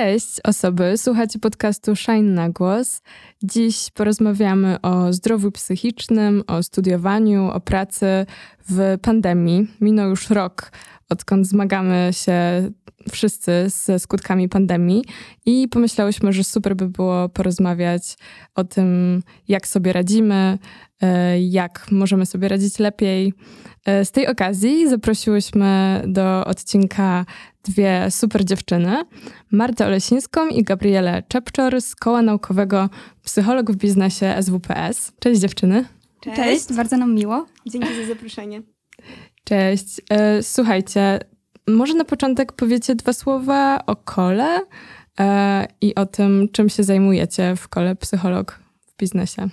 Cześć osoby, słuchacie podcastu Shine na głos. Dziś porozmawiamy o zdrowiu psychicznym, o studiowaniu, o pracy w pandemii. Minął już rok, odkąd zmagamy się wszyscy ze skutkami pandemii i pomyślałyśmy, że super by było porozmawiać o tym, jak sobie radzimy, e, jak możemy sobie radzić lepiej. E, z tej okazji zaprosiłyśmy do odcinka dwie super dziewczyny, Martę Olesińską i Gabrielę Czepczor z Koła Naukowego Psycholog w Biznesie SWPS. Cześć dziewczyny. Cześć. Cześć, bardzo nam miło. Dzięki za zaproszenie. Cześć. E, słuchajcie, może na początek powiecie dwa słowa o kole e, i o tym, czym się zajmujecie w kole Psycholog w Biznesie.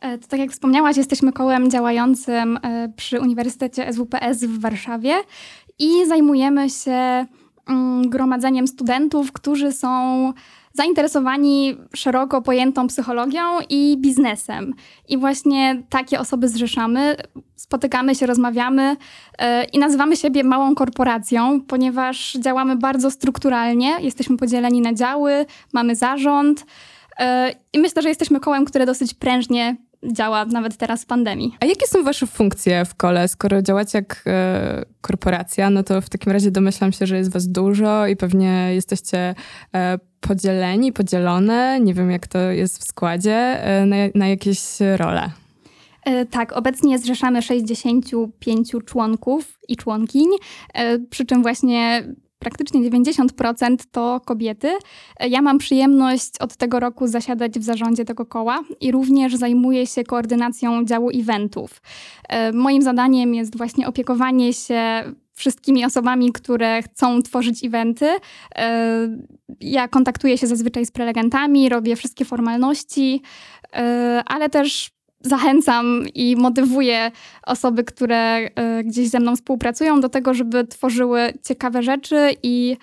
E, to tak jak wspomniałaś, jesteśmy kołem działającym przy Uniwersytecie SWPS w Warszawie i zajmujemy się mm, gromadzeniem studentów, którzy są zainteresowani szeroko pojętą psychologią i biznesem. I właśnie takie osoby zrzeszamy, spotykamy się, rozmawiamy yy, i nazywamy siebie małą korporacją, ponieważ działamy bardzo strukturalnie, jesteśmy podzieleni na działy, mamy zarząd. Yy, I myślę, że jesteśmy kołem, które dosyć prężnie działa nawet teraz w pandemii. A jakie są wasze funkcje w kole? Skoro działacie jak e, korporacja, no to w takim razie domyślam się, że jest was dużo i pewnie jesteście e, podzieleni, podzielone. Nie wiem, jak to jest w składzie, e, na, na jakieś role. E, tak, obecnie zrzeszamy 65 członków i członkiń, e, przy czym właśnie praktycznie 90% to kobiety. Ja mam przyjemność od tego roku zasiadać w zarządzie tego koła i również zajmuję się koordynacją działu eventów. E, moim zadaniem jest właśnie opiekowanie się wszystkimi osobami, które chcą tworzyć eventy. E, ja kontaktuję się zazwyczaj z prelegentami, robię wszystkie formalności, e, ale też zachęcam i motywuję osoby, które e, gdzieś ze mną współpracują do tego, żeby tworzyły ciekawe rzeczy i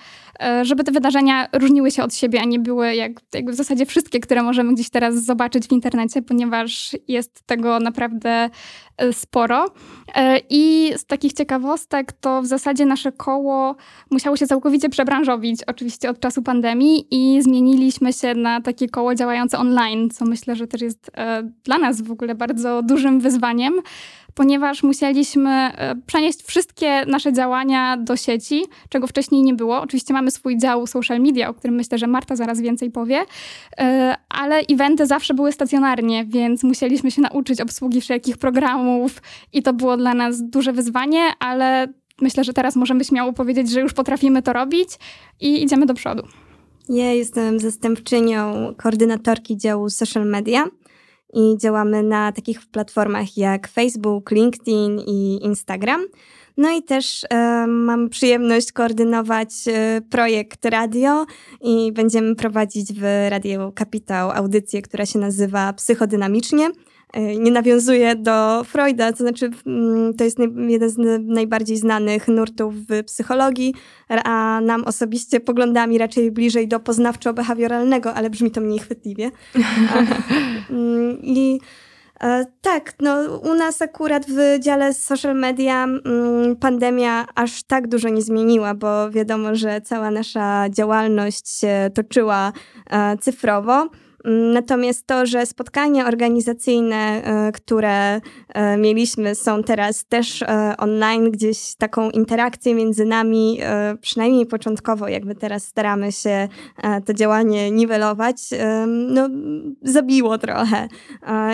e, żeby te wydarzenia różniły się od siebie, a nie były jak, w zasadzie wszystkie, które możemy gdzieś teraz zobaczyć w internecie, ponieważ jest tego naprawdę e, sporo. I z takich ciekawostek to w zasadzie nasze koło musiało się całkowicie przebranżowić, oczywiście od czasu pandemii i zmieniliśmy się na takie koło działające online, co myślę, że też jest dla nas w ogóle bardzo dużym wyzwaniem, ponieważ musieliśmy e, przenieść wszystkie nasze działania do sieci, czego wcześniej nie było. Oczywiście mamy swój dział social media, o którym myślę, że Marta zaraz więcej powie, e, ale eventy zawsze były stacjonarnie, więc musieliśmy się nauczyć obsługi wszelkich programów i to było dla nas duże wyzwanie, ale myślę, że teraz możemy śmiało powiedzieć, że już potrafimy to robić i idziemy do przodu. Ja jestem zastępczynią koordynatorki działu social media i działamy na takich platformach jak Facebook, LinkedIn i Instagram. No i też e, mam przyjemność koordynować e, projekt radio i będziemy prowadzić w Radio Kapitał audycję, która się nazywa Psychodynamicznie. E, nie nawiązuje do Freuda, to znaczy mm, to jest jeden z najbardziej znanych nurtów w psychologii, a nam osobiście poglądami raczej bliżej do poznawczo-behawioralnego, ale brzmi to mniej chwytliwie. Mm, I e, tak, no u nas akurat w dziale social media mm, pandemia aż tak dużo nie zmieniła, bo wiadomo, że cała nasza działalność się toczyła e, cyfrowo. Natomiast to, że spotkania organizacyjne, e, które e, mieliśmy, są teraz też e, online, gdzieś taką interakcję między nami, przynajmniej początkowo, jakby teraz staramy się to działanie niwelować, no, zabiło trochę.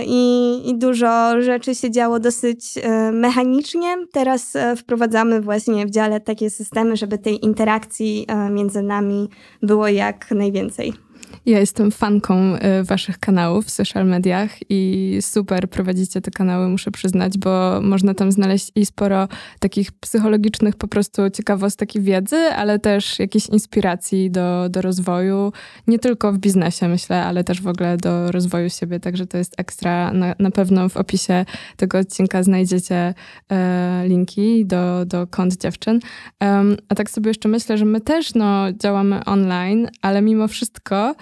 I, I dużo rzeczy się działo dosyć mechanicznie. Teraz wprowadzamy właśnie w dziale takie systemy, żeby tej interakcji między nami było jak najwięcej. Ja jestem fanką y, waszych kanałów w social mediach i super prowadzicie te kanały, muszę przyznać, bo można tam znaleźć i sporo takich psychologicznych po prostu ciekawostek i wiedzy, ale też jakiejś inspiracji do, do rozwoju, nie tylko w biznesie myślę, ale też w ogóle do rozwoju siebie, także to jest ekstra. Na, na pewno w opisie tego odcinka znajdziecie e, linki do, do kont dziewczyn. Um, a tak sobie jeszcze myślę, że my też no, działamy online, ale mimo wszystko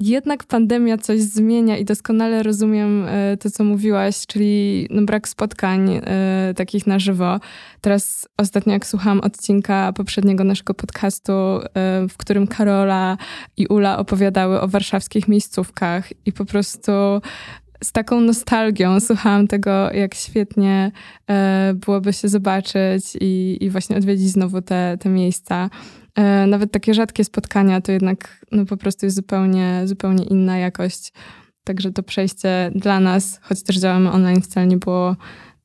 jednak pandemia coś zmienia i doskonale rozumiem e, to, co mówiłaś, czyli no, brak spotkań e, takich na żywo. Teraz ostatnio, jak słuchałam odcinka poprzedniego naszego podcastu, e, w którym Karola i Ula opowiadały o warszawskich miejscówkach i po prostu z taką nostalgią słuchałam tego, jak świetnie byłoby się zobaczyć i, i właśnie odwiedzić znowu te, te miejsca. E, nawet takie rzadkie spotkania to jednak no, po prostu jest zupełnie, zupełnie inna jakość. Także to przejście dla nas, choć też działamy online, wcale nie było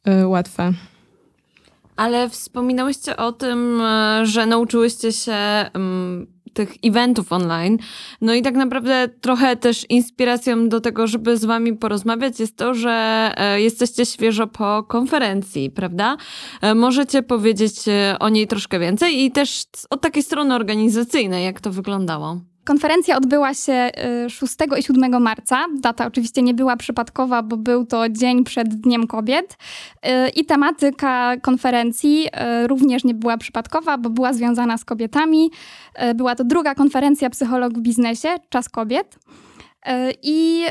y, łatwe. Ale wspominałyście o tym, e, że nauczyłyście się um, tych eventów online. No i tak naprawdę trochę też inspiracją do tego, żeby z wami porozmawiać jest to, że e, jesteście świeżo po konferencji, prawda? E, możecie powiedzieć o niej troszkę więcej i też od takiej strony organizacyjnej, jak to wyglądało. Konferencja odbyła się 6 y, i 7 marca. Data oczywiście nie była przypadkowa, bo był to dzień przed Dniem Kobiet. Y, I tematyka konferencji y, również nie była przypadkowa, bo była związana z kobietami. Była to druga konferencja Psycholog w biznesie, Czas Kobiet. I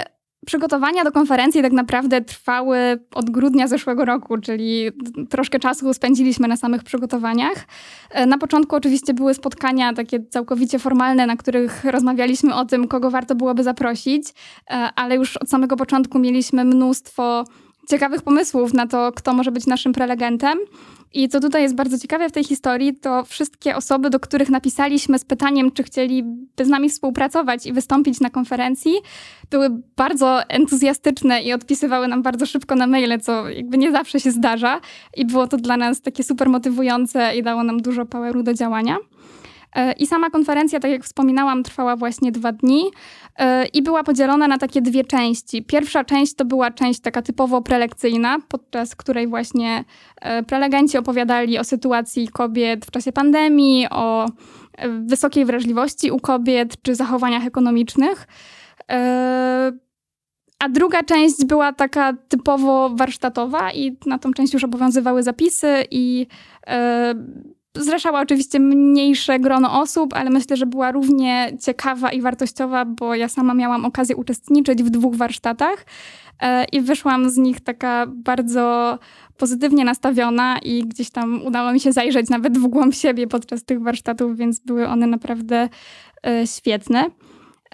Przygotowania do konferencji tak naprawdę trwały od grudnia zeszłego roku, czyli troszkę czasu spędziliśmy na samych przygotowaniach. E, na początku oczywiście były spotkania takie całkowicie formalne, na których rozmawialiśmy o tym, kogo warto byłoby zaprosić, e, ale już od samego początku mieliśmy mnóstwo ciekawych pomysłów na to, kto może być naszym prelegentem. I co tutaj jest bardzo ciekawe w tej historii, to wszystkie osoby, do których napisaliśmy z pytaniem, czy chcieliby z nami współpracować i wystąpić na konferencji, były bardzo entuzjastyczne i odpisywały nam bardzo szybko na maile, co jakby nie zawsze się zdarza. I było to dla nas takie super motywujące i dało nam dużo poweru do działania. E, I sama konferencja, tak jak wspominałam, trwała właśnie dwa dni e, i była podzielona na takie dwie części. Pierwsza część to była część taka typowo prelekcyjna, podczas której właśnie e, prelegenci opowiadali o sytuacji kobiet w czasie pandemii, o wysokiej wrażliwości u kobiet czy zachowaniach ekonomicznych. A druga część była taka typowo warsztatowa i na tą część już obowiązywały zapisy i zrzeszała oczywiście mniejsze grono osób, ale myślę, że była równie ciekawa i wartościowa, bo ja sama miałam okazję uczestniczyć w dwóch warsztatach e, i wyszłam z nich taka bardzo pozytywnie nastawiona i gdzieś tam udało mi się zajrzeć nawet w głąb siebie podczas tych warsztatów, więc były one naprawdę e, świetne.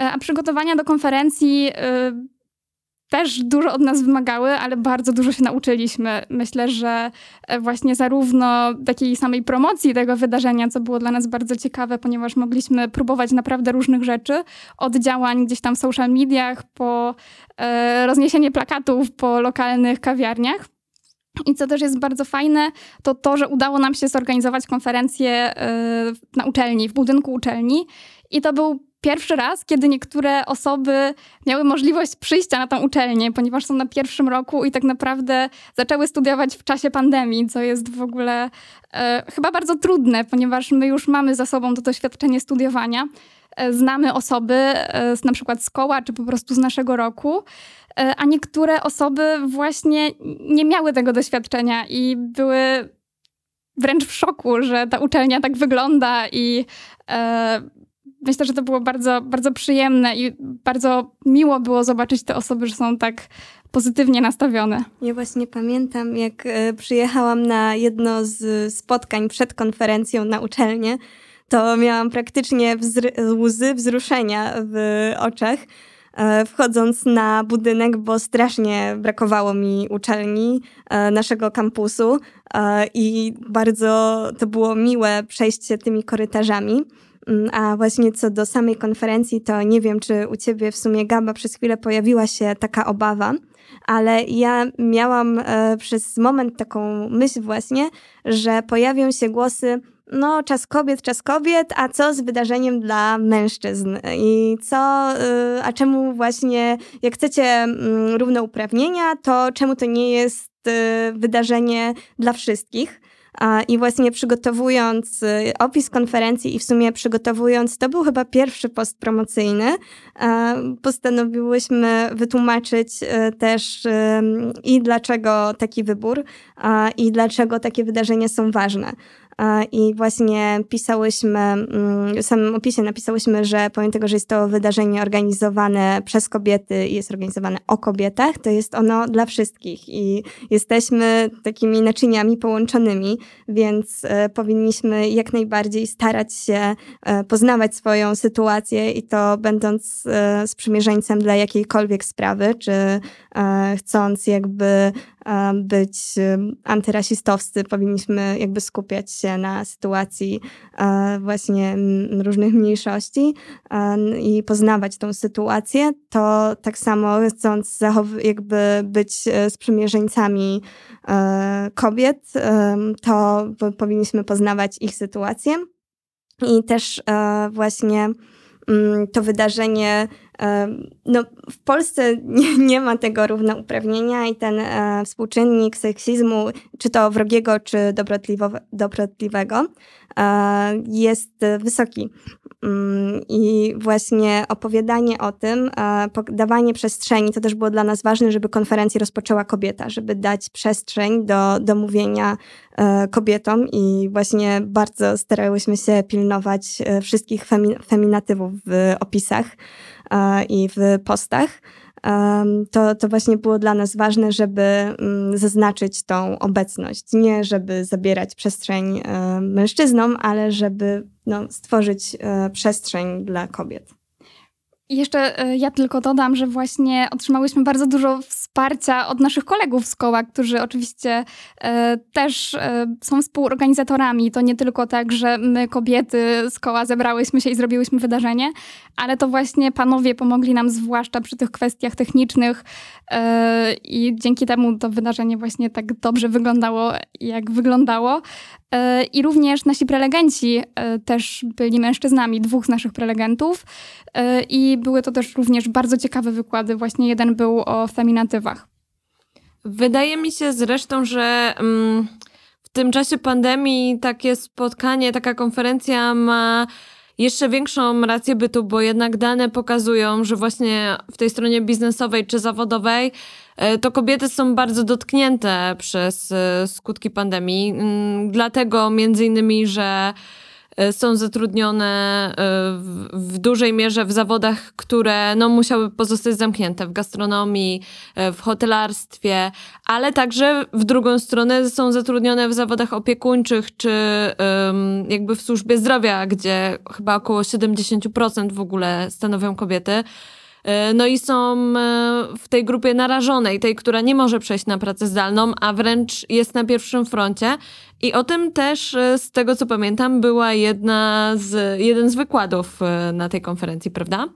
E, a przygotowania do konferencji też dużo od nas wymagały, ale bardzo dużo się nauczyliśmy. Myślę, że e, właśnie zarówno takiej samej promocji tego wydarzenia, co było dla nas bardzo ciekawe, ponieważ mogliśmy próbować naprawdę różnych rzeczy, od działań gdzieś tam w social mediach, po e, rozniesienie plakatów po lokalnych kawiarniach. I co też jest bardzo fajne, to to, że udało nam się zorganizować konferencję e, na uczelni, w budynku uczelni. I to był pierwszy raz, kiedy niektóre osoby miały możliwość przyjścia na tą uczelnię, ponieważ są na pierwszym roku i tak naprawdę zaczęły studiować w czasie pandemii, co jest w ogóle e, chyba bardzo trudne, ponieważ my już mamy za sobą to doświadczenie studiowania. E, znamy osoby, e, na przykład z koła, czy po prostu z naszego roku, e, a niektóre osoby właśnie nie miały tego doświadczenia i były wręcz w szoku, że ta uczelnia tak wygląda i e, myślę, że to było bardzo, bardzo przyjemne i bardzo miło było zobaczyć te osoby, że są tak pozytywnie nastawione. Ja właśnie pamiętam, jak e, przyjechałam na jedno z spotkań przed konferencją na uczelnię, to miałam praktycznie wzr- łzy wzruszenia w oczach e, wchodząc na budynek, bo strasznie brakowało mi uczelni, e, naszego kampusu i bardzo to było miłe przejście tymi korytarzami. Mm, a właśnie co do samej konferencji, to nie wiem, czy u ciebie w sumie, Gaba, przez chwilę pojawiła się taka obawa, ale ja miałam e, przez moment taką myśl właśnie, że pojawią się głosy, no, czas kobiet, czas kobiet, a co z wydarzeniem dla mężczyzn? I co, e, a czemu właśnie, jak chcecie mm, równouprawnienia, to czemu to nie jest e, wydarzenie dla wszystkich? I właśnie przygotowując y, opis konferencji i w sumie przygotowując, to był chyba pierwszy post promocyjny, postanowiłyśmy wytłumaczyć y, też i dlaczego taki wybór i dlaczego takie wydarzenia są ważne. I właśnie pisałyśmy, mm, w samym opisie napisałyśmy, że pomimo tego, że jest to wydarzenie organizowane przez kobiety i jest organizowane o kobietach, to jest ono dla wszystkich i jesteśmy takimi naczyniami połączonymi, więc e, powinniśmy jak najbardziej starać się e, poznawać swoją sytuację i to będąc e, sprzymierzeńcem dla jakiejkolwiek sprawy, czy chcąc jakby być antyrasistowscy, powinniśmy jakby skupiać się na sytuacji właśnie różnych mniejszości i poznawać tą sytuację, to tak samo chcąc jakby być e, sprzymierzeńcami e, kobiet, to powinniśmy poznawać ich sytuację. I też e, właśnie mm, to wydarzenie no, w Polsce nie, nie, ma tego równouprawnienia i ten e, współczynnik seksizmu, czy to wrogiego, czy dobrotliwego, e, jest wysoki. Mm, I właśnie opowiadanie o tym, e, dawanie przestrzeni, to też było dla nas ważne, żeby konferencję rozpoczęła kobieta, żeby dać przestrzeń do, do mówienia e, kobietom i właśnie bardzo starałyśmy się pilnować e, wszystkich femi feminatywów w opisach i w postach. To, to właśnie było dla nas ważne, żeby mm, zaznaczyć tą obecność. Nie żeby zabierać przestrzeń mężczyznom, ale żeby no, stworzyć e, przestrzeń dla kobiet. Jeszcze e, ja tylko dodam, że właśnie otrzymałyśmy bardzo dużo wsparcia od naszych kolegów z koła, którzy oczywiście e, też e, są współorganizatorami. To nie tylko tak, że my kobiety z koła zebrałyśmy się i zrobiłyśmy wydarzenie, ale to właśnie panowie pomogli nam zwłaszcza przy tych kwestiach technicznych i dzięki temu to wydarzenie właśnie tak dobrze wyglądało, jak wyglądało. E, I również nasi prelegenci e, też byli mężczyznami, dwóch z naszych prelegentów. E, I były to też również bardzo ciekawe wykłady. Właśnie jeden był o feminatywach. Wydaje mi się zresztą, że mm, w tym czasie pandemii takie spotkanie, taka konferencja ma jeszcze większą rację bytu, bo jednak dane pokazują, że właśnie w tej stronie biznesowej czy zawodowej E, to kobiety są bardzo dotknięte przez e, skutki pandemii. Mm, dlatego między innymi, że są zatrudnione w, w, dużej mierze w zawodach, które no, musiały pozostać zamknięte w gastronomii, w hotelarstwie, ale także w drugą stronę są zatrudnione w zawodach opiekuńczych czy jakby w służbie zdrowia, gdzie chyba około 70% w ogóle stanowią kobiety. E, no i są e, w tej grupie narażonej, tej, która nie może przejść na pracę zdalną, a wręcz jest na pierwszym froncie. I o tym też, e, z tego co pamiętam, była jedna z, jeden z wykładów na tej konferencji, prawda?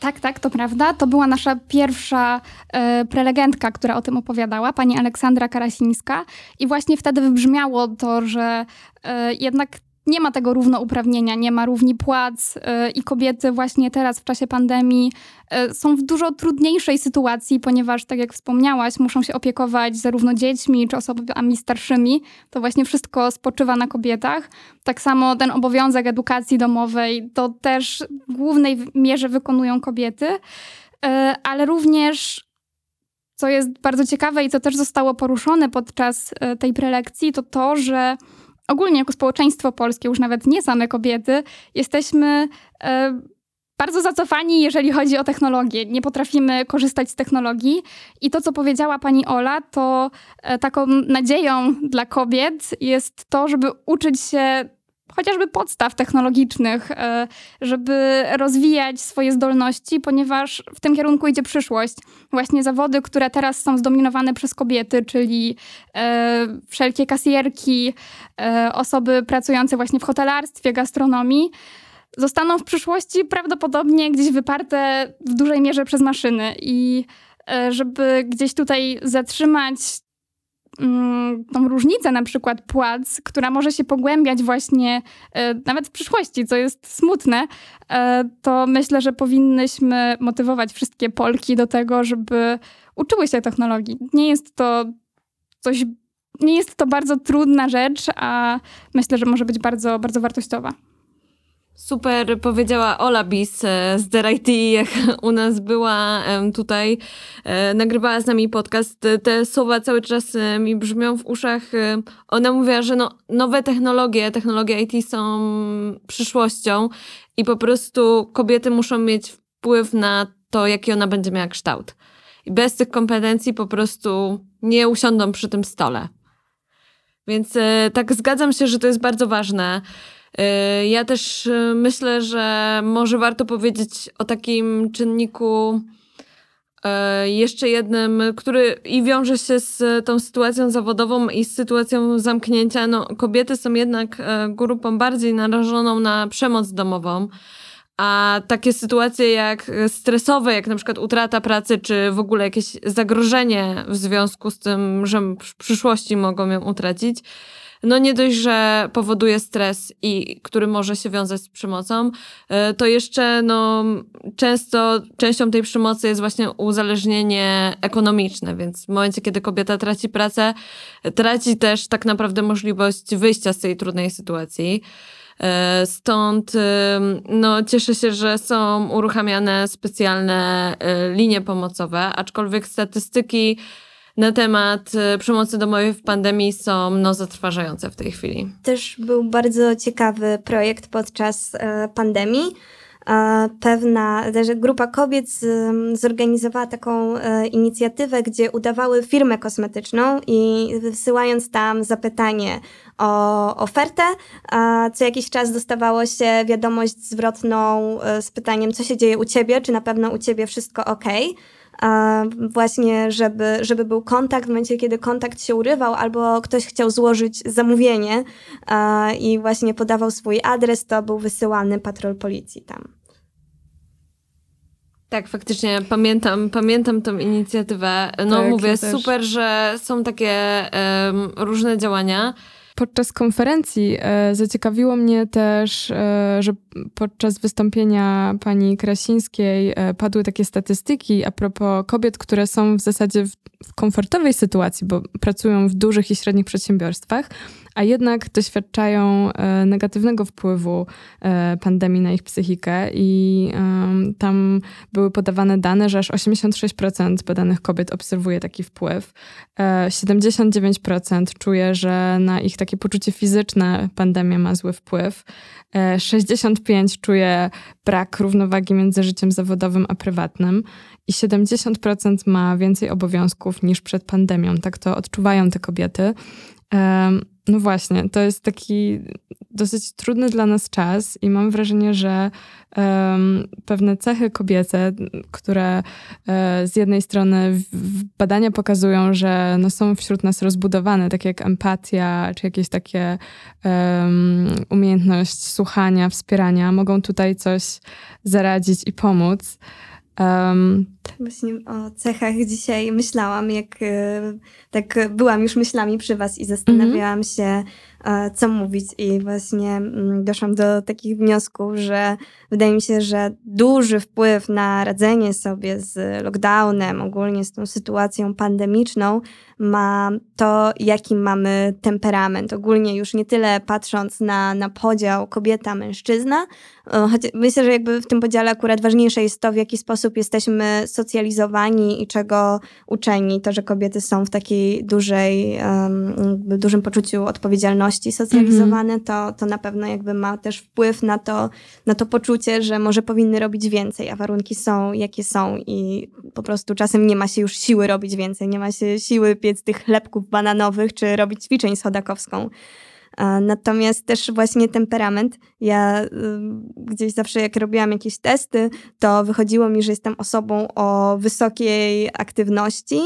Tak, tak, to prawda. To była nasza pierwsza e, prelegentka, która o tym opowiadała, pani Aleksandra Karasińska. I właśnie wtedy wybrzmiało to, że e, jednak nie ma tego równouprawnienia, nie ma równi płac yy, i kobiety właśnie teraz w czasie pandemii yy, są w dużo trudniejszej sytuacji, ponieważ tak jak wspomniałaś, muszą się opiekować zarówno dziećmi czy osobami starszymi. To właśnie wszystko spoczywa na kobietach. Tak samo ten obowiązek edukacji domowej to też w głównej mierze wykonują kobiety, yy, ale również co jest bardzo ciekawe i co też zostało poruszone podczas tej prelekcji, to to, że ogólnie jako społeczeństwo polskie, już nawet nie same kobiety, jesteśmy e, bardzo zacofani, jeżeli chodzi o technologię. Nie potrafimy korzystać z technologii. I to, co powiedziała pani Ola, to e, taką nadzieją dla kobiet jest to, żeby uczyć się chociażby podstaw technologicznych, e, żeby rozwijać swoje zdolności, ponieważ w tym kierunku idzie przyszłość. Właśnie zawody, które teraz są zdominowane przez kobiety, czyli e, wszelkie kasjerki, e, osoby pracujące właśnie w hotelarstwie, gastronomii, zostaną w przyszłości prawdopodobnie gdzieś wyparte w dużej mierze przez maszyny. I żeby gdzieś tutaj zatrzymać tą różnicę na przykład płac, która może się pogłębiać właśnie e, nawet w przyszłości, co jest smutne, e, to myślę, że powinnyśmy motywować wszystkie Polki do tego, żeby uczyły się technologii. Nie jest to coś, nie jest to bardzo trudna rzecz, a myślę, że może być bardzo, bardzo wartościowa. Super powiedziała Ola Bis e, z DRIT, jak u nas była tutaj, e, nagrywała z nami podcast. Te słowa cały czas e, mi brzmią w uszach. Ona mówiła, że no, nowe technologie, technologie IT są przyszłością i po prostu kobiety muszą mieć wpływ na to, jaki ona będzie miała kształt. I bez tych kompetencji po prostu nie usiądą przy tym stole. Więc tak zgadzam się, że to jest bardzo ważne. Y, ja też y, myślę, że może warto powiedzieć o takim czynniku y, jeszcze jednym, który i wiąże się z tą sytuacją zawodową i z sytuacją zamknięcia. No, kobiety są jednak grupą bardziej narażoną na przemoc domową. A takie sytuacje jak stresowe, jak na przykład utrata pracy, czy w ogóle jakieś zagrożenie w związku z tym, że w przyszłości mogą ją utracić, no nie dość, że powoduje stres i który może się wiązać z przemocą, e, to jeszcze no, często częścią tej przemocy jest właśnie uzależnienie ekonomiczne, więc w momencie, kiedy kobieta traci pracę, traci też tak naprawdę możliwość wyjścia z tej trudnej sytuacji. E, stąd no, cieszę się, że są uruchamiane specjalne e, linie pomocowe, aczkolwiek statystyki na temat e, przemocy domowej w pandemii są no, zatrważające w tej chwili. Też był bardzo ciekawy projekt podczas e, pandemii. E, pewna grupa kobiet zorganizowała taką inicjatywę, gdzie udawały firmę kosmetyczną i wysyłając tam zapytanie o ofertę, co jakiś czas dostawało się wiadomość zwrotną z pytaniem, co się dzieje u ciebie, czy na pewno u ciebie wszystko ok właśnie, żeby, żeby był kontakt w momencie, kiedy kontakt się urywał, albo ktoś chciał złożyć zamówienie i właśnie podawał swój adres, to był wysyłany patrol policji tam. Tak, faktycznie pamiętam, pamiętam tą inicjatywę. No tak, mówię, ja super, że są takie um, różne działania. Podczas konferencji e, zaciekawiło mnie też, e, że podczas wystąpienia pani Krasińskiej e, padły takie statystyki a propos kobiet, które są w zasadzie w, w komfortowej sytuacji, bo pracują w dużych i średnich przedsiębiorstwach, a jednak doświadczają e, negatywnego wpływu e, pandemii na ich psychikę i tam były podawane dane, że aż 86% badanych kobiet obserwuje taki wpływ. 79% e, czuje, że na ich takie poczucie fizyczne pandemia ma zły wpływ. 65% czuje brak równowagi między życiem zawodowym a prywatnym i 70% ma więcej obowiązków niż przed pandemią. Tak to odczuwają te kobiety. No właśnie, to jest taki dosyć trudny dla nas czas i mam wrażenie, że um, pewne cechy kobiece, które um, z jednej strony w, w badania pokazują, że no, są wśród nas rozbudowane, takie jak empatia, czy jakieś takie um, umiejętność słuchania, wspierania, mogą tutaj coś zaradzić i pomóc. Um, Właśnie o cechach dzisiaj myślałam, jak e, tak byłam już myślami przy Was i zastanawiałam mm -hmm. się, co mówić, i właśnie mm, doszłam do takich wniosków, że wydaje mi się, że duży wpływ na radzenie sobie z lockdownem, ogólnie z tą sytuacją pandemiczną, ma to, jaki mamy temperament. Ogólnie już nie tyle patrząc na, na podział kobieta-mężczyzna, e, choć myślę, że jakby w tym podziale akurat ważniejsze jest to, w jaki sposób jesteśmy socjalizowani i czego uczeni. To, że kobiety są w takiej dużej, um, dużym poczuciu odpowiedzialności socjalizowane, mm -hmm. to, to na pewno jakby ma też wpływ na to, na to poczucie, że może powinny robić więcej, a warunki są jakie są i po prostu czasem nie ma się już siły robić więcej, nie ma się siły piec tych chlebków bananowych czy robić ćwiczeń z chodakowską. Natomiast też właśnie temperament. Ja y, gdzieś zawsze, jak robiłam jakieś testy, to wychodziło mi, że jestem osobą o wysokiej aktywności,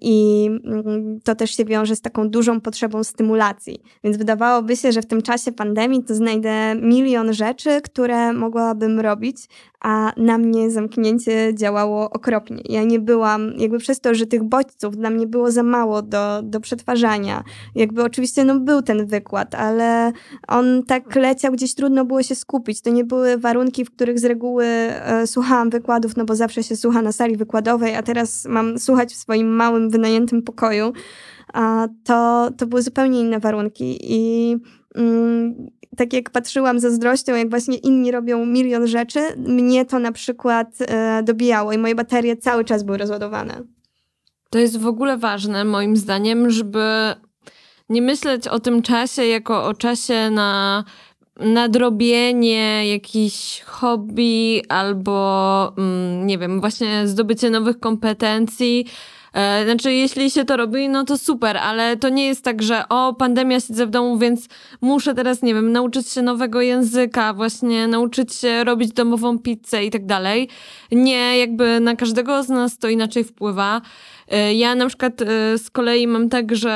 i mm, to też się wiąże z taką dużą potrzebą stymulacji. Więc wydawałoby się, że w tym czasie pandemii to znajdę milion rzeczy, które mogłabym robić, a na mnie zamknięcie działało okropnie. Ja nie byłam, jakby przez to, że tych bodźców dla mnie było za mało do, do przetwarzania. Jakby oczywiście no, był ten wykład, ale on tak leciał, gdzieś trudno było się skupić. To nie były warunki, w których z reguły e, słuchałam wykładów, no bo zawsze się słucha na sali wykładowej, a teraz mam słuchać w swoim małym, wynajętym pokoju. To, to były zupełnie inne warunki i mm, tak jak patrzyłam zazdrością, jak właśnie inni robią milion rzeczy, mnie to na przykład e, dobijało i moje baterie cały czas były rozładowane. To jest w ogóle ważne, moim zdaniem, żeby nie myśleć o tym czasie jako o czasie na nadrobienie jakichś hobby albo, mm, nie wiem, właśnie zdobycie nowych kompetencji. E, znaczy, jeśli się to robi, no to super, ale to nie jest tak, że o, pandemia siedzę w domu, więc muszę teraz, nie wiem, nauczyć się nowego języka, właśnie nauczyć się robić domową pizzę i tak dalej. Nie, jakby na każdego z nas to inaczej wpływa. E, ja na przykład e, z kolei mam tak, że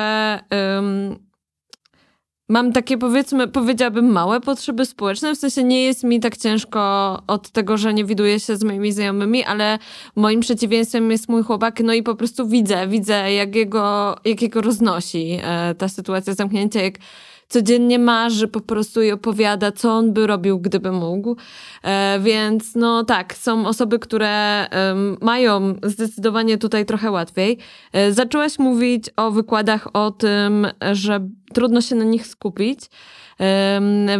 mam takie powiedzmy, powiedziałabym małe potrzeby społeczne, w sensie nie jest mi tak ciężko od tego, że nie widuję się z moimi znajomymi, ale moim przeciwieństwem jest mój chłopak, no i po prostu widzę, widzę jak jego, jak jego roznosi e, ta sytuacja zamknięcia, jak codziennie marzy po prostu i opowiada, co on by robił, gdyby mógł. E, więc no tak, są osoby, które mają zdecydowanie tutaj trochę łatwiej. E, zaczęłaś mówić o wykładach o tym, że trudno się na nich skupić.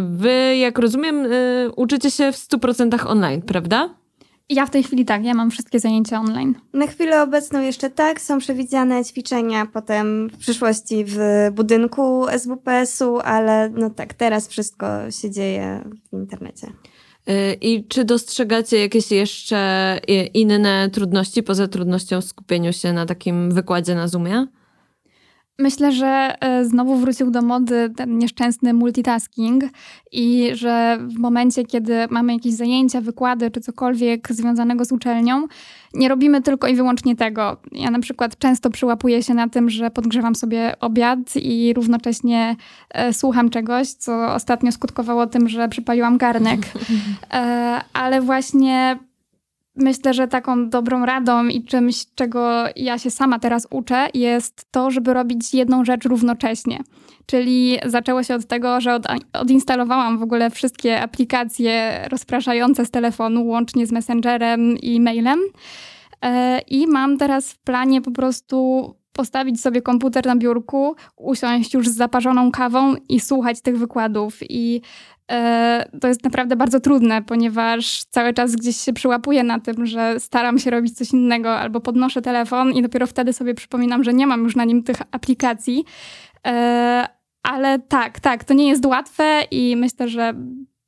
Wy, jak rozumiem, e, uczycie się w 100% online, prawda? Ja w tej chwili tak, ja mam wszystkie zajęcia online. Na chwilę obecną jeszcze tak, są przewidziane ćwiczenia potem w przyszłości w budynku SWPS-u, ale no tak, teraz wszystko się dzieje w internecie. Y, I czy dostrzegacie jakieś jeszcze inne trudności poza trudnością w skupieniu się na takim wykładzie na Zoomie? Myślę, że e, znowu wrócił do mody ten nieszczęsny multitasking i że w momencie, kiedy mamy jakieś zajęcia, wykłady czy cokolwiek związanego z uczelnią, nie robimy tylko i wyłącznie tego. Ja na przykład często przyłapuję się na tym, że podgrzewam sobie obiad i równocześnie e, słucham czegoś, co ostatnio skutkowało tym, że przypaliłam garnek. E, ale właśnie Myślę, że taką dobrą radą i czymś, czego ja się sama teraz uczę, jest to, żeby robić jedną rzecz równocześnie. Czyli zaczęło się od tego, że od, odinstalowałam w ogóle wszystkie aplikacje rozpraszające z telefonu, łącznie z Messengerem i mailem. E, I mam teraz w planie po prostu postawić sobie komputer na biurku, usiąść już z zaparzoną kawą i słuchać tych wykładów. I E, to jest naprawdę bardzo trudne, ponieważ cały czas gdzieś się przyłapuję na tym, że staram się robić coś innego albo podnoszę telefon i dopiero wtedy sobie przypominam, że nie mam już na nim tych aplikacji. E, ale tak, tak, to nie jest łatwe i myślę, że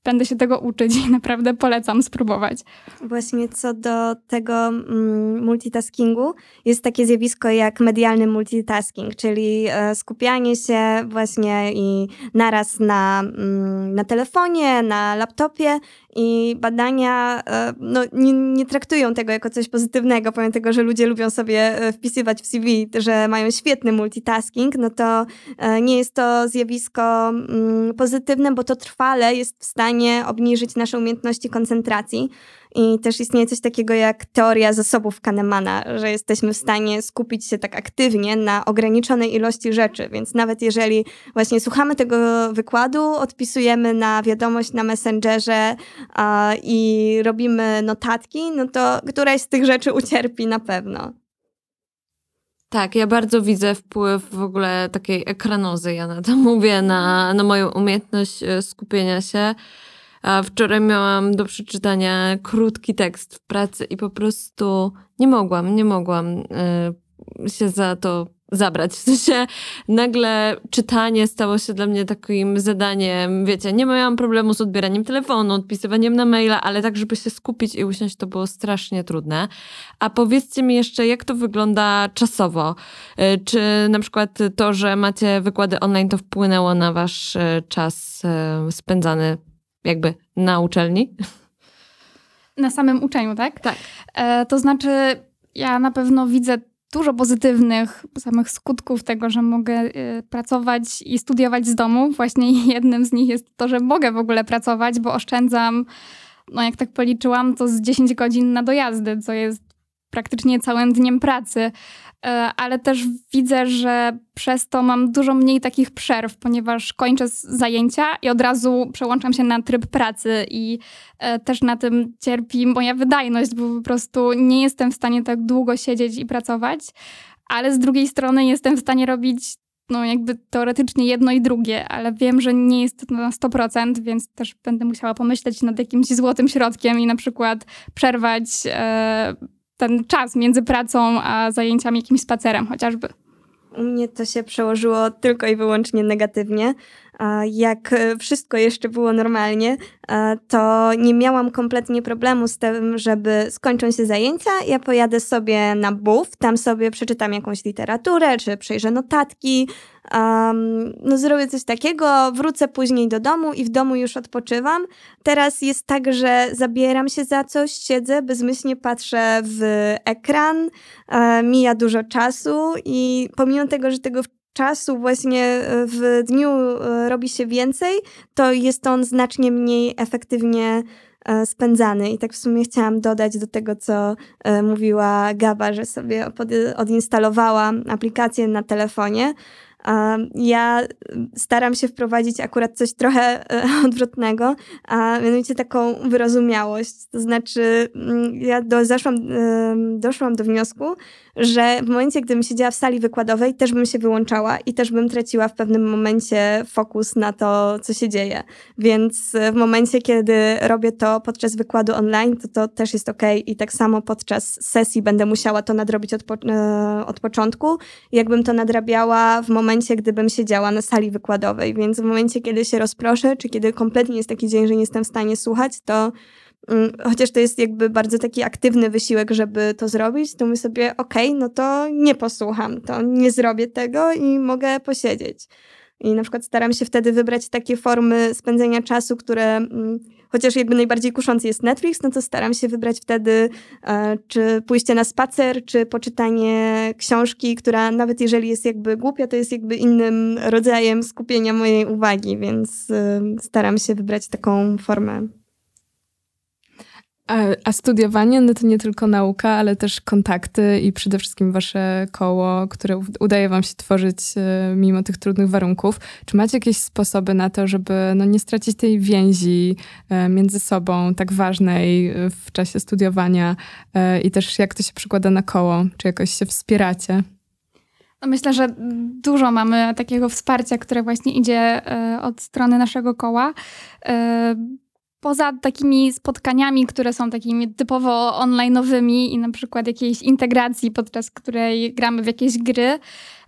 będę się tego uczyć i naprawdę polecam spróbować. Właśnie co do tego mm, multitaskingu, jest takie zjawisko jak medialny multitasking, czyli e, skupianie się właśnie i naraz na, mm, na telefonie, na laptopie i badania e, no, nie, nie, traktują tego jako coś pozytywnego, pomimo tego, że ludzie lubią sobie e, wpisywać w CV, że mają świetny multitasking, no to nie jest to zjawisko mm, pozytywne, bo to trwale jest w stanie obniżyć nasze umiejętności koncentracji. I też istnieje coś takiego jak teoria zasobów Kahnemana, że jesteśmy w stanie skupić się tak aktywnie na ograniczonej ilości rzeczy. Więc nawet jeżeli właśnie słuchamy tego wykładu, odpisujemy na wiadomość na Messengerze a, i robimy notatki, no to któraś z tych rzeczy ucierpi na pewno. Tak, ja bardzo widzę wpływ w ogóle takiej ekranozy, ja na to mówię, na, na moją umiejętność e, skupienia się. A wczoraj miałam do przeczytania krótki tekst w pracy i po prostu nie mogłam, nie mogłam y, się za to zabrać. W sensie nagle czytanie stało się dla mnie takim zadaniem, wiecie, nie miałam problemu z odbieraniem telefonu, odpisywaniem na maila, ale tak, żeby się skupić i usiąść, to było strasznie trudne. A powiedzcie mi jeszcze, jak to wygląda czasowo? Y, czy na przykład to, że macie wykłady online, to wpłynęło na wasz y, czas spędzany jakby na uczelni? Na samym uczeniu, tak? Tak. E, to znaczy, ja na pewno widzę dużo pozytywnych samych skutków tego, że mogę e, pracować i studiować z domu. Właśnie jednym z nich jest to, że mogę w ogóle pracować, bo oszczędzam, no jak tak policzyłam, to z 10 godzin na dojazdy, co jest praktycznie całym dniem pracy. E, ale też widzę, że przez to mam dużo mniej takich przerw, ponieważ kończę zajęcia i od razu przełączam się na tryb pracy i e, też na tym cierpi moja wydajność, bo po prostu nie jestem w stanie tak długo siedzieć i pracować, ale z drugiej strony jestem w stanie robić no jakby teoretycznie jedno i drugie, ale wiem, że nie jest to na 100%, więc też będę musiała pomyśleć nad jakimś złotym środkiem i na przykład przerwać e, ten czas między pracą a zajęciami jakimś spacerem chociażby. U mnie to się przełożyło tylko i wyłącznie negatywnie. Jak wszystko jeszcze było normalnie, to nie miałam kompletnie problemu z tym, żeby skończą się zajęcia, ja pojadę sobie na BUF, tam sobie przeczytam jakąś literaturę, czy przejrzę notatki, Um, no zrobię coś takiego, wrócę później do domu i w domu już odpoczywam. Teraz jest tak, że zabieram się za coś, siedzę, bezmyślnie patrzę w ekran, e, mija dużo czasu i pomimo tego, że tego czasu właśnie e, w dniu e, robi się więcej, to jest on znacznie mniej efektywnie e, spędzany. I tak w sumie chciałam dodać do tego, co mówiła Gaba, że sobie odinstalowała aplikację na telefonie. Ja staram się wprowadzić akurat coś trochę e, odwrotnego, a mianowicie taką wyrozumiałość. To znaczy, mm, ja do, zaszłam, doszłam do wniosku, że w momencie, gdybym siedziała w sali wykładowej, też bym się wyłączała i też bym traciła w pewnym momencie fokus na to, co się dzieje. Więc w momencie, kiedy robię to podczas wykładu online, to to też jest ok i tak samo podczas sesji będę musiała to nadrobić od, po, e, od początku, jakbym to nadrabiała w momencie, gdybym siedziała na sali wykładowej. Więc w momencie, kiedy się rozproszę, czy kiedy kompletnie jest taki dzień, że nie jestem w stanie słuchać, to Mm, chociaż to jest jakby bardzo taki aktywny wysiłek, żeby to zrobić, to my sobie, okej, okay, no to nie posłucham, to nie zrobię tego i mogę posiedzieć. I na przykład staram się wtedy wybrać takie formy spędzenia czasu, które mm, chociaż jakby najbardziej kuszący jest Netflix, no to staram się wybrać wtedy e, czy pójście na spacer, czy poczytanie książki, która nawet jeżeli jest jakby głupia, to jest jakby innym rodzajem skupienia mojej uwagi, więc e, staram się wybrać taką formę. A, a, studiowanie no to nie tylko nauka, ale też kontakty i przede wszystkim wasze koło, które udaje wam się tworzyć e, mimo tych trudnych warunków. Czy macie jakieś sposoby na to, żeby no, nie stracić tej więzi e, między sobą tak ważnej e, w czasie studiowania i też jak to się przykłada na koło? Czy jakoś się wspieracie? No myślę, że dużo mamy takiego wsparcia, które właśnie idzie od strony naszego koła poza takimi spotkaniami, które są takimi typowo online'owymi i na przykład jakiejś integracji, podczas której gramy w jakieś gry,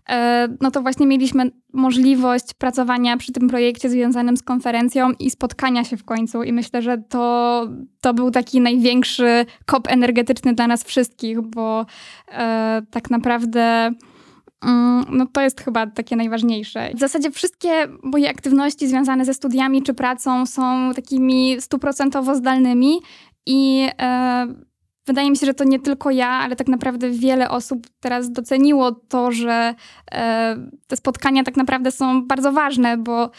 e, no to właśnie mieliśmy możliwość pracowania przy tym projekcie związanym z konferencją i spotkania się w końcu. I myślę, że to, to był taki największy kop energetyczny dla nas wszystkich, bo e, tak naprawdę no to jest chyba takie najważniejsze. W zasadzie wszystkie moje aktywności związane ze studiami czy pracą są takimi stuprocentowo zdalnymi i e, wydaje mi się, że to nie tylko ja, ale tak naprawdę wiele osób teraz doceniło to, że e, te spotkania tak naprawdę są bardzo ważne, bo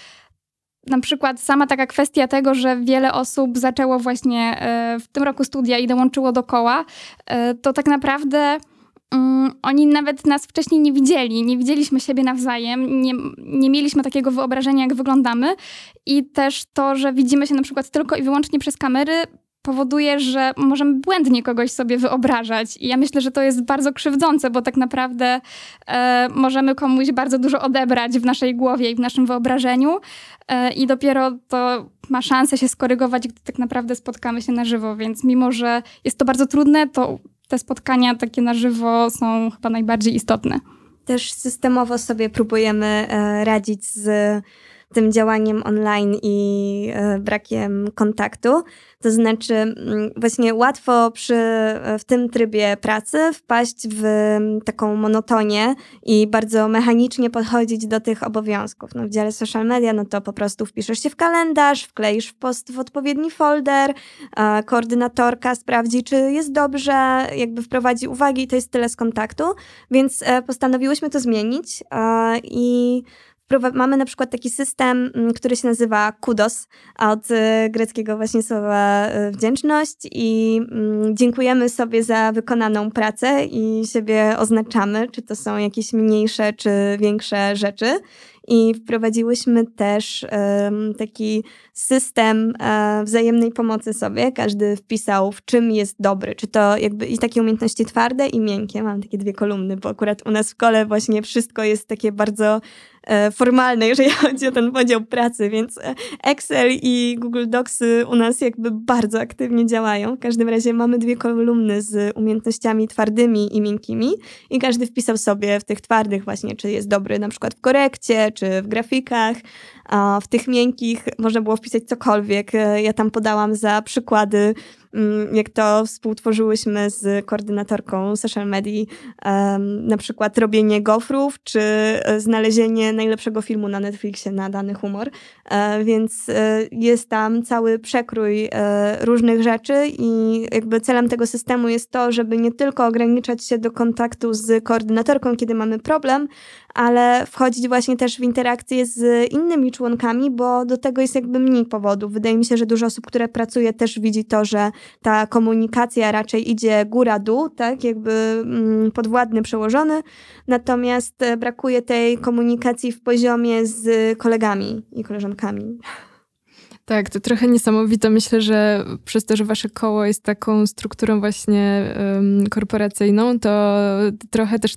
na przykład sama taka kwestia tego, że wiele osób zaczęło właśnie e, w tym roku studia i dołączyło do koła, to tak naprawdę um, oni nawet nas wcześniej nie widzieli, nie widzieliśmy siebie nawzajem, nie, nie mieliśmy takiego wyobrażenia, jak wyglądamy i też to, że widzimy się na przykład tylko i wyłącznie przez kamery, powoduje, że możemy błędnie kogoś sobie wyobrażać. I ja myślę, że to jest bardzo krzywdzące, bo tak naprawdę e, możemy komuś bardzo dużo odebrać w naszej głowie i w naszym wyobrażeniu e, i dopiero to ma szansę się skorygować, gdy tak naprawdę spotkamy się na żywo. Więc mimo, że jest to bardzo trudne, to te spotkania takie na żywo są chyba najbardziej istotne. Też systemowo sobie próbujemy e, radzić z tym działaniem online i e, brakiem kontaktu. To znaczy, mm, właśnie łatwo przy, w tym trybie pracy wpaść w taką monotonię i bardzo mechanicznie podchodzić do tych obowiązków. No, w dziale social media, no to po prostu wpiszesz się w kalendarz, wkleisz w post w odpowiedni folder, koordynatorka sprawdzi, czy jest dobrze, jakby wprowadzi uwagi i to jest tyle z kontaktu. Więc e, postanowiłyśmy to zmienić i mamy na przykład taki system, mm, który się nazywa kudos, od y, greckiego właśnie słowa y, wdzięczność i mm, dziękujemy sobie za wykonaną pracę i siebie oznaczamy, czy to są jakieś mniejsze, czy większe rzeczy. I wprowadziłyśmy też um, taki system um, wzajemnej pomocy sobie. Każdy wpisał, w czym jest dobry, czy to jakby i takie umiejętności twarde i miękkie. Mam takie dwie kolumny, bo akurat u nas w szkole właśnie wszystko jest takie bardzo E, formalne, jeżeli chodzi o ten podział pracy, więc e, Excel i Google Docsy u nas jakby bardzo aktywnie działają. W każdym razie mamy dwie kolumny z umiejętnościami twardymi i miękkimi i każdy wpisał sobie w tych twardych właśnie, czy jest dobry na przykład w korekcie, czy w grafikach, w tych miękkich można było wpisać cokolwiek. Ja tam podałam za przykłady jak to współtworzyłyśmy z koordynatorką social media, na przykład robienie gofrów, czy e, znalezienie najlepszego filmu na Netflixie na dany humor. E, więc e, jest tam cały przekrój różnych rzeczy i jakby celem tego systemu jest to, żeby nie tylko ograniczać się do kontaktu z koordynatorką, kiedy mamy problem, ale wchodzić właśnie też w interakcje z innymi członkami, bo do tego jest jakby mniej powodów. Wydaje mi się, że dużo osób, które pracuje, też widzi to, że ta komunikacja raczej idzie góra-dół, tak, jakby mm, podwładny przełożony, natomiast e, brakuje tej komunikacji w poziomie z kolegami i koleżankami. Tak, to trochę niesamowite. Myślę, że przez to, że wasze koło jest taką strukturą właśnie um, korporacyjną, to trochę też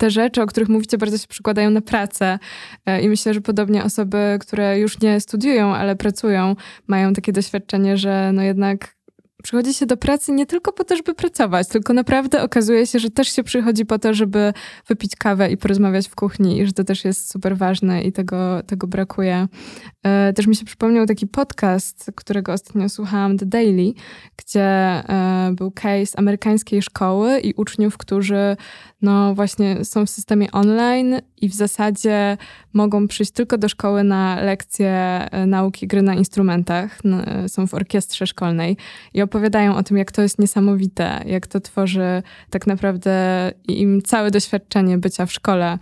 te rzeczy, o których mówicie, bardzo się przykładają na pracę. E, I myślę, że podobnie osoby, które już nie studiują, ale pracują, mają takie doświadczenie, że no jednak przychodzi się do pracy nie tylko po to, żeby pracować, tylko naprawdę okazuje się, że też się przychodzi po to, żeby wypić kawę i porozmawiać w kuchni i że to też jest super ważne i tego, tego brakuje. E, też mi się przypomniał taki podcast, którego ostatnio słuchałam, The Daily, gdzie e, był case amerykańskiej szkoły i uczniów, którzy no właśnie są w systemie online i w zasadzie mogą przyjść tylko do szkoły na lekcje e, nauki gry na instrumentach. Są w orkiestrze szkolnej i opowiadają o tym, jak to jest niesamowite, jak to tworzy tak naprawdę im całe doświadczenie bycia w szkole,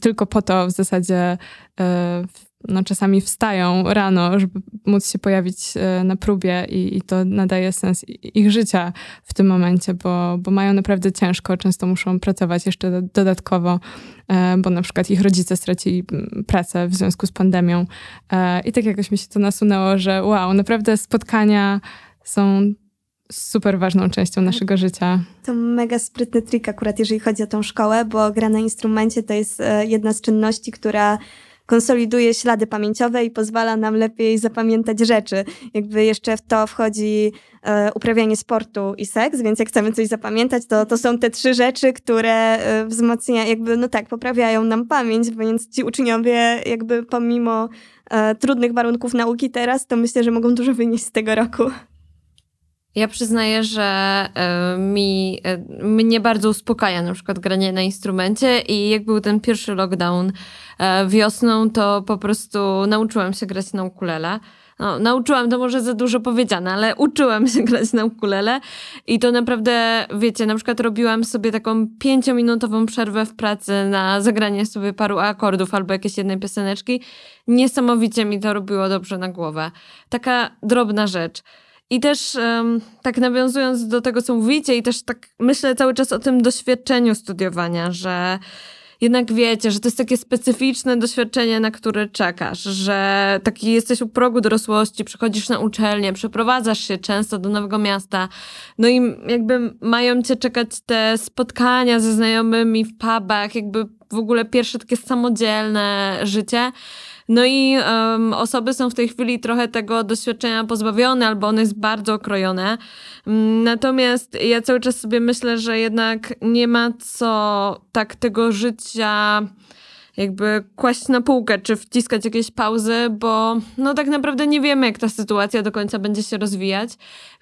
tylko po to w zasadzie e, no, czasami wstają rano, żeby móc się pojawić e, na próbie i, i, to nadaje sens ich życia w tym momencie, bo, bo mają naprawdę ciężko, często muszą pracować jeszcze dodatkowo, e, bo na przykład ich rodzice stracili pracę w związku z pandemią. I tak jakoś mi się to nasunęło, że wow, naprawdę spotkania są super ważną częścią naszego życia. To mega sprytny trik akurat, jeżeli chodzi o tą szkołę, bo gra na instrumencie to jest e, jedna z czynności, która konsoliduje ślady pamięciowe i pozwala nam lepiej zapamiętać rzeczy. Jakby jeszcze w to wchodzi e, uprawianie sportu i seks, więc jak chcemy coś zapamiętać, to, to są te trzy rzeczy, które e, wzmacniają, jakby, no tak, poprawiają nam pamięć, więc ci uczniowie jakby pomimo e, trudnych warunków nauki teraz, to myślę, że mogą dużo wynieść z tego roku. Ja przyznaję, że y, mi, y, mnie bardzo uspokaja na przykład granie na instrumencie i jak był ten pierwszy lockdown y, wiosną, to po prostu nauczyłam się grać na ukulele. No, nauczyłam, to może za dużo powiedziane, ale uczyłam się grać na ukulele i to naprawdę, wiecie, na przykład robiłam sobie taką pięciominutową przerwę w pracy na zagranie sobie paru akordów albo jakieś jednej pioseneczki. Niesamowicie mi to robiło dobrze na głowę. Taka drobna rzecz. I też um, tak nawiązując do tego, co mówicie, i też tak myślę cały czas o tym doświadczeniu studiowania, że jednak wiecie, że to jest takie specyficzne doświadczenie, na które czekasz, że taki jesteś u progu dorosłości, przychodzisz na uczelnię, przeprowadzasz się często do nowego miasta, no i jakby mają cię czekać te spotkania ze znajomymi w pubach, jakby w ogóle pierwsze takie samodzielne życie. No i um, osoby są w tej chwili trochę tego doświadczenia pozbawione, albo ono jest bardzo okrojone. Mm, natomiast ja cały czas sobie myślę, że jednak nie ma co tak tego życia jakby kłaść na półkę, czy wciskać jakieś pauzy, bo no tak naprawdę nie wiemy, jak ta sytuacja do końca będzie się rozwijać,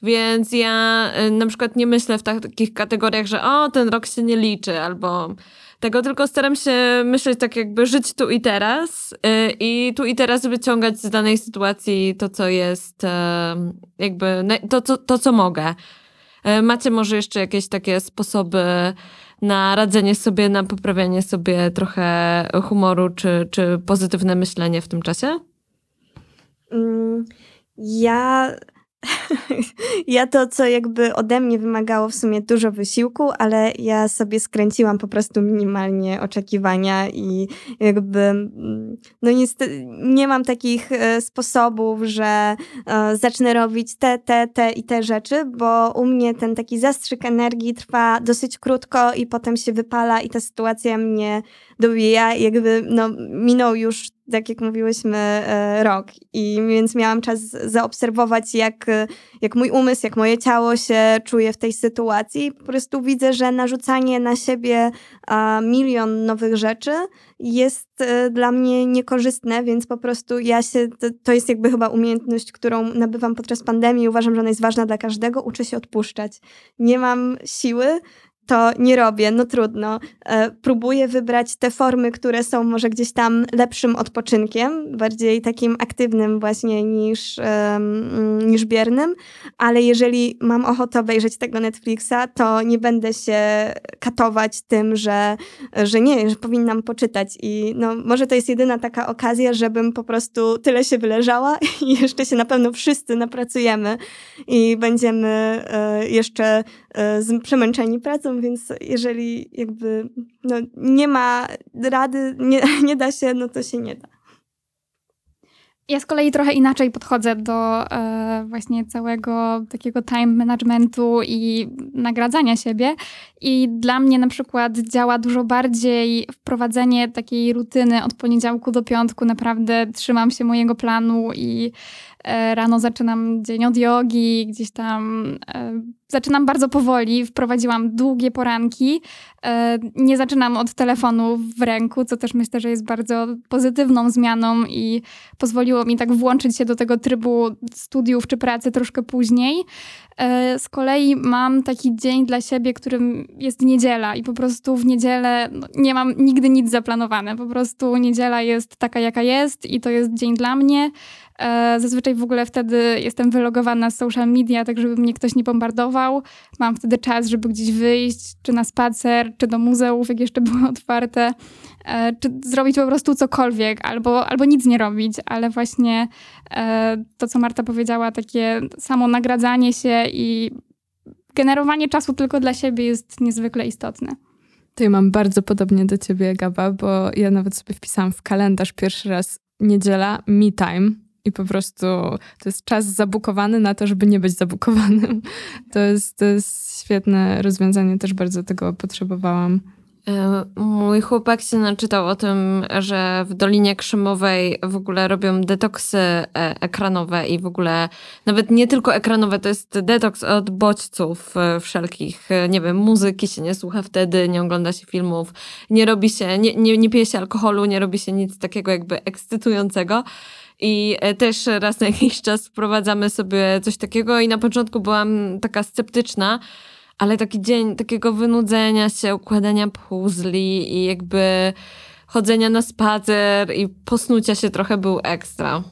więc ja y, na przykład nie myślę w takich kategoriach, że o, ten rok się nie liczy, albo tego, tylko staram się myśleć tak jakby żyć tu i teraz yy, i tu i teraz wyciągać z danej sytuacji to, co jest yy, jakby to, to, to, co mogę. Yy, macie może jeszcze jakieś takie sposoby na radzenie sobie, na poprawianie sobie trochę humoru czy, czy pozytywne myślenie w tym czasie? Mm, ja ja to, co jakby ode mnie wymagało w sumie dużo wysiłku, ale ja sobie skręciłam po prostu minimalnie oczekiwania i jakby mm, no niestety nie mam takich e, sposobów, że e, zacznę robić te, te, te i te rzeczy, bo u mnie ten taki zastrzyk energii trwa dosyć krótko i potem się wypala i ta sytuacja mnie dobija. Jakby no, minął już tak jak mówiłyśmy, e, rok. I więc miałam czas zaobserwować, jak, jak mój umysł, jak moje ciało się czuje w tej sytuacji. Po prostu widzę, że narzucanie na siebie milion nowych rzeczy jest e, dla mnie niekorzystne, więc po prostu ja się, to jest jakby chyba umiejętność, którą nabywam podczas pandemii. Uważam, że ona jest ważna dla każdego. Uczę się odpuszczać. Nie mam siły to nie robię, no trudno. E, próbuję wybrać te formy, które są może gdzieś tam lepszym odpoczynkiem, bardziej takim aktywnym właśnie niż, niż biernym, ale jeżeli mam ochotę obejrzeć tego Netflixa, to nie będę się katować tym, że, że nie, że powinnam poczytać i no, może to jest jedyna taka okazja, żebym po prostu tyle się wyleżała i jeszcze się na pewno wszyscy napracujemy i będziemy e, jeszcze e, przemęczeni pracą, więc jeżeli jakby no, nie ma rady, nie, nie da się, no to się nie da. Ja z kolei trochę inaczej podchodzę do e, właśnie całego takiego time managementu i nagradzania siebie. I dla mnie na przykład działa dużo bardziej wprowadzenie takiej rutyny od poniedziałku do piątku. Naprawdę trzymam się mojego planu i rano zaczynam dzień od jogi, gdzieś tam e, zaczynam bardzo powoli. Wprowadziłam długie poranki. E, nie zaczynam od telefonu w ręku, co też myślę, że jest bardzo pozytywną zmianą i pozwoliło mi tak włączyć się do tego trybu studiów czy pracy troszkę później. Z kolei mam taki dzień dla siebie, którym jest niedziela i po prostu w niedzielę no, nie mam nigdy nic zaplanowane. Po prostu niedziela jest taka, jaka jest i to jest dzień dla mnie. E, zazwyczaj w ogóle wtedy jestem wylogowana z social media, tak żeby mnie ktoś nie bombardował. Mam wtedy czas, żeby gdzieś wyjść, czy na spacer, czy do muzeów, jak jeszcze były otwarte, e, czy zrobić po prostu cokolwiek, albo, albo nic nie robić, ale właśnie e, to, co Marta powiedziała, takie samo nagradzanie się i generowanie czasu tylko dla siebie jest niezwykle istotne. To ja mam bardzo podobnie do ciebie, Gaba, bo ja nawet sobie wpisałam w kalendarz pierwszy raz niedziela, me time, i po prostu to jest czas zabukowany na to, żeby nie być zabukowanym. To jest, to jest świetne rozwiązanie, też bardzo tego potrzebowałam. E, mój chłopak się naczytał o tym, że w Dolinie Krzemowej w ogóle robią detoksy e, ekranowe i w ogóle nawet nie tylko ekranowe, to jest detoks od bodźców e, wszelkich. Nie wiem, muzyki się nie słucha wtedy, nie ogląda się filmów, nie robi się, nie, nie, nie pije się alkoholu, nie robi się nic takiego jakby ekscytującego. I e, też raz na jakiś czas wprowadzamy sobie coś takiego i na początku byłam taka sceptyczna, ale taki dzień takiego wynudzenia się, układania puzli i jakby chodzenia na spacer i posnucia się trochę był ekstra.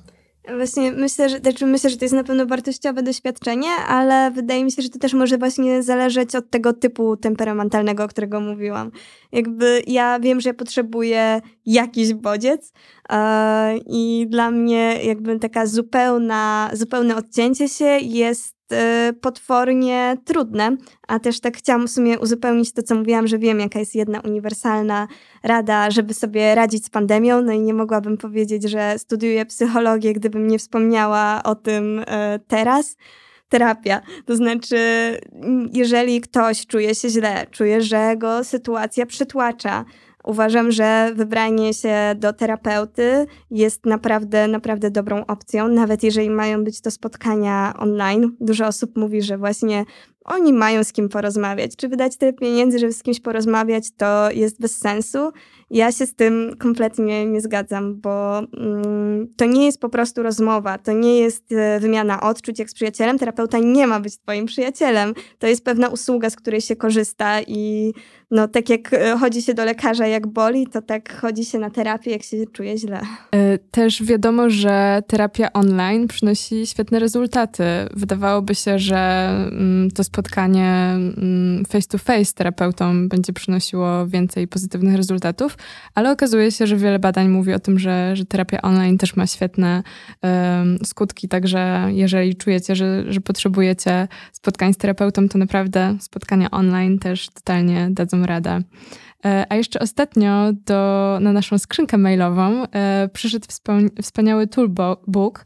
Właśnie myślę, że, znaczy myślę, że to jest na pewno wartościowe doświadczenie, ale wydaje mi się, że to też może właśnie zależeć od tego typu temperamentalnego, o którego mówiłam. Jakby ja wiem, że potrzebuję jakiś bodziec yy, i dla mnie jakby taka zupełna, zupełne odcięcie się jest potwornie trudne, a też tak chciałam w sumie uzupełnić to, co mówiłam, że wiem, jaka jest jedna uniwersalna rada, żeby sobie radzić z pandemią, no i nie mogłabym powiedzieć, że studiuję psychologię, gdybym nie wspomniała o tym y, teraz terapia. To znaczy, jeżeli ktoś czuje się źle, czuje, że go sytuacja przytłacza, Uważam, że wybranie się do terapeuty jest naprawdę, naprawdę dobrą opcją, nawet jeżeli mają być to spotkania online. Dużo osób mówi, że właśnie oni mają z kim porozmawiać. Czy wydać tyle pieniędzy, żeby z kimś porozmawiać, to jest bez sensu. Ja się z tym kompletnie nie zgadzam, bo mm, to nie jest po prostu rozmowa, to nie jest e, wymiana odczuć jak z przyjacielem. Terapeuta nie ma być twoim przyjacielem. To jest pewna usługa, z której się korzysta i no tak jak e, chodzi się do lekarza jak boli, to tak chodzi się na terapię jak się czuje źle. E, też wiadomo, że terapia online przynosi świetne rezultaty. Wydawałoby się, że mm, to spotkanie face to face z terapeutą będzie przynosiło więcej pozytywnych rezultatów, ale okazuje się, że wiele badań mówi o tym, że, że terapia online też ma świetne um, skutki. Także jeżeli czujecie, że, że potrzebujecie spotkań z terapeutą, to naprawdę spotkania online też totalnie dadzą radę. E, a jeszcze ostatnio do, na naszą skrzynkę mailową e, przyszedł wspaniały toolbook,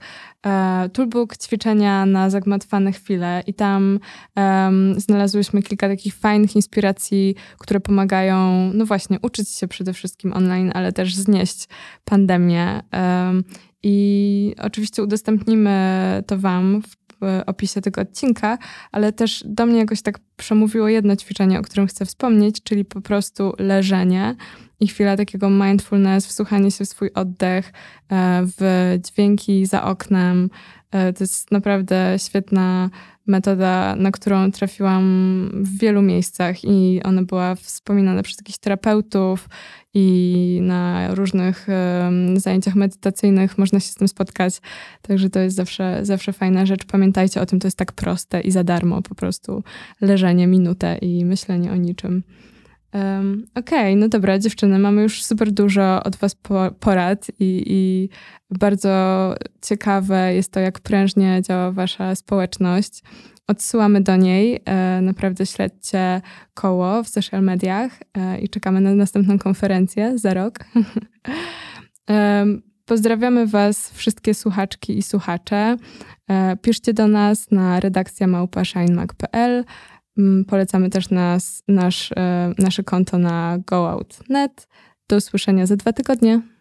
toolbook ćwiczenia na zagmatwane chwile i tam um, znalazłyśmy kilka takich fajnych inspiracji, które pomagają, no właśnie, uczyć się przede wszystkim online, ale też znieść pandemię. Um, i oczywiście udostępnimy to Wam w opisie tego odcinka, ale też do mnie jakoś tak przemówiło jedno ćwiczenie, o którym chcę wspomnieć, czyli po prostu leżenie i chwila takiego mindfulness, wsłuchanie się w swój oddech, e, w dźwięki za oknem. E, to jest naprawdę świetna metoda, na którą trafiłam w wielu miejscach i ona była wspominana przez jakichś terapeutów i na różnych um, zajęciach medytacyjnych można się z tym spotkać. Także to jest zawsze, zawsze fajna rzecz. Pamiętajcie o tym, to jest tak proste i za darmo po prostu leżenie minutę i myślenie o niczym. Um, Okej, okay, no dobra, dziewczyny, mamy już super dużo od Was porad i, i bardzo ciekawe jest to, jak prężnie działa Wasza społeczność. Odsyłamy do niej. E, naprawdę śledźcie koło w social mediach e, i czekamy na następną konferencję za rok. E, pozdrawiamy Was, wszystkie słuchaczki i słuchacze. Piszcie do nas na redakcja małpashinemac.pl. Mm, polecamy też nas, nasz, nasze konto na goout.net. Do usłyszenia za dwa tygodnie.